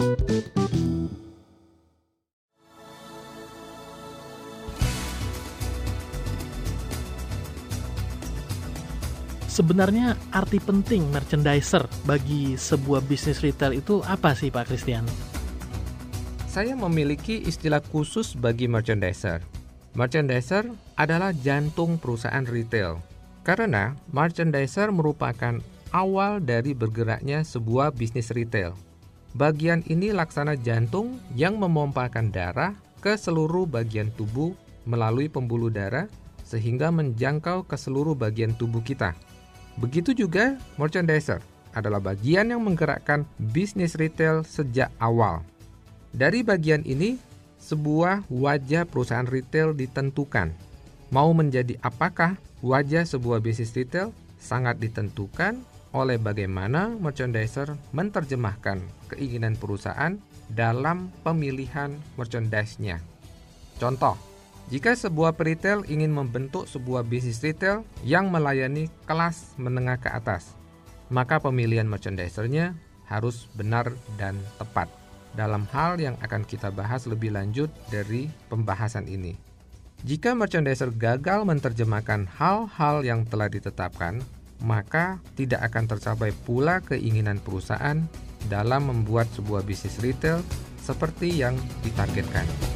Sebenarnya arti penting merchandiser bagi sebuah bisnis retail itu apa sih Pak Christian? Saya memiliki istilah khusus bagi merchandiser. Merchandiser adalah jantung perusahaan retail. Karena merchandiser merupakan awal dari bergeraknya sebuah bisnis retail. Bagian ini laksana jantung yang memompakan darah ke seluruh bagian tubuh melalui pembuluh darah sehingga menjangkau ke seluruh bagian tubuh kita. Begitu juga merchandiser adalah bagian yang menggerakkan bisnis retail sejak awal. Dari bagian ini, sebuah wajah perusahaan retail ditentukan. Mau menjadi apakah wajah sebuah bisnis retail sangat ditentukan oleh bagaimana merchandiser menerjemahkan keinginan perusahaan dalam pemilihan merchandise-nya. Contoh, jika sebuah peritel ingin membentuk sebuah bisnis retail yang melayani kelas menengah ke atas, maka pemilihan merchandisernya harus benar dan tepat. Dalam hal yang akan kita bahas lebih lanjut dari pembahasan ini. Jika merchandiser gagal menerjemahkan hal-hal yang telah ditetapkan, maka tidak akan tercapai pula keinginan perusahaan dalam membuat sebuah bisnis retail seperti yang ditargetkan.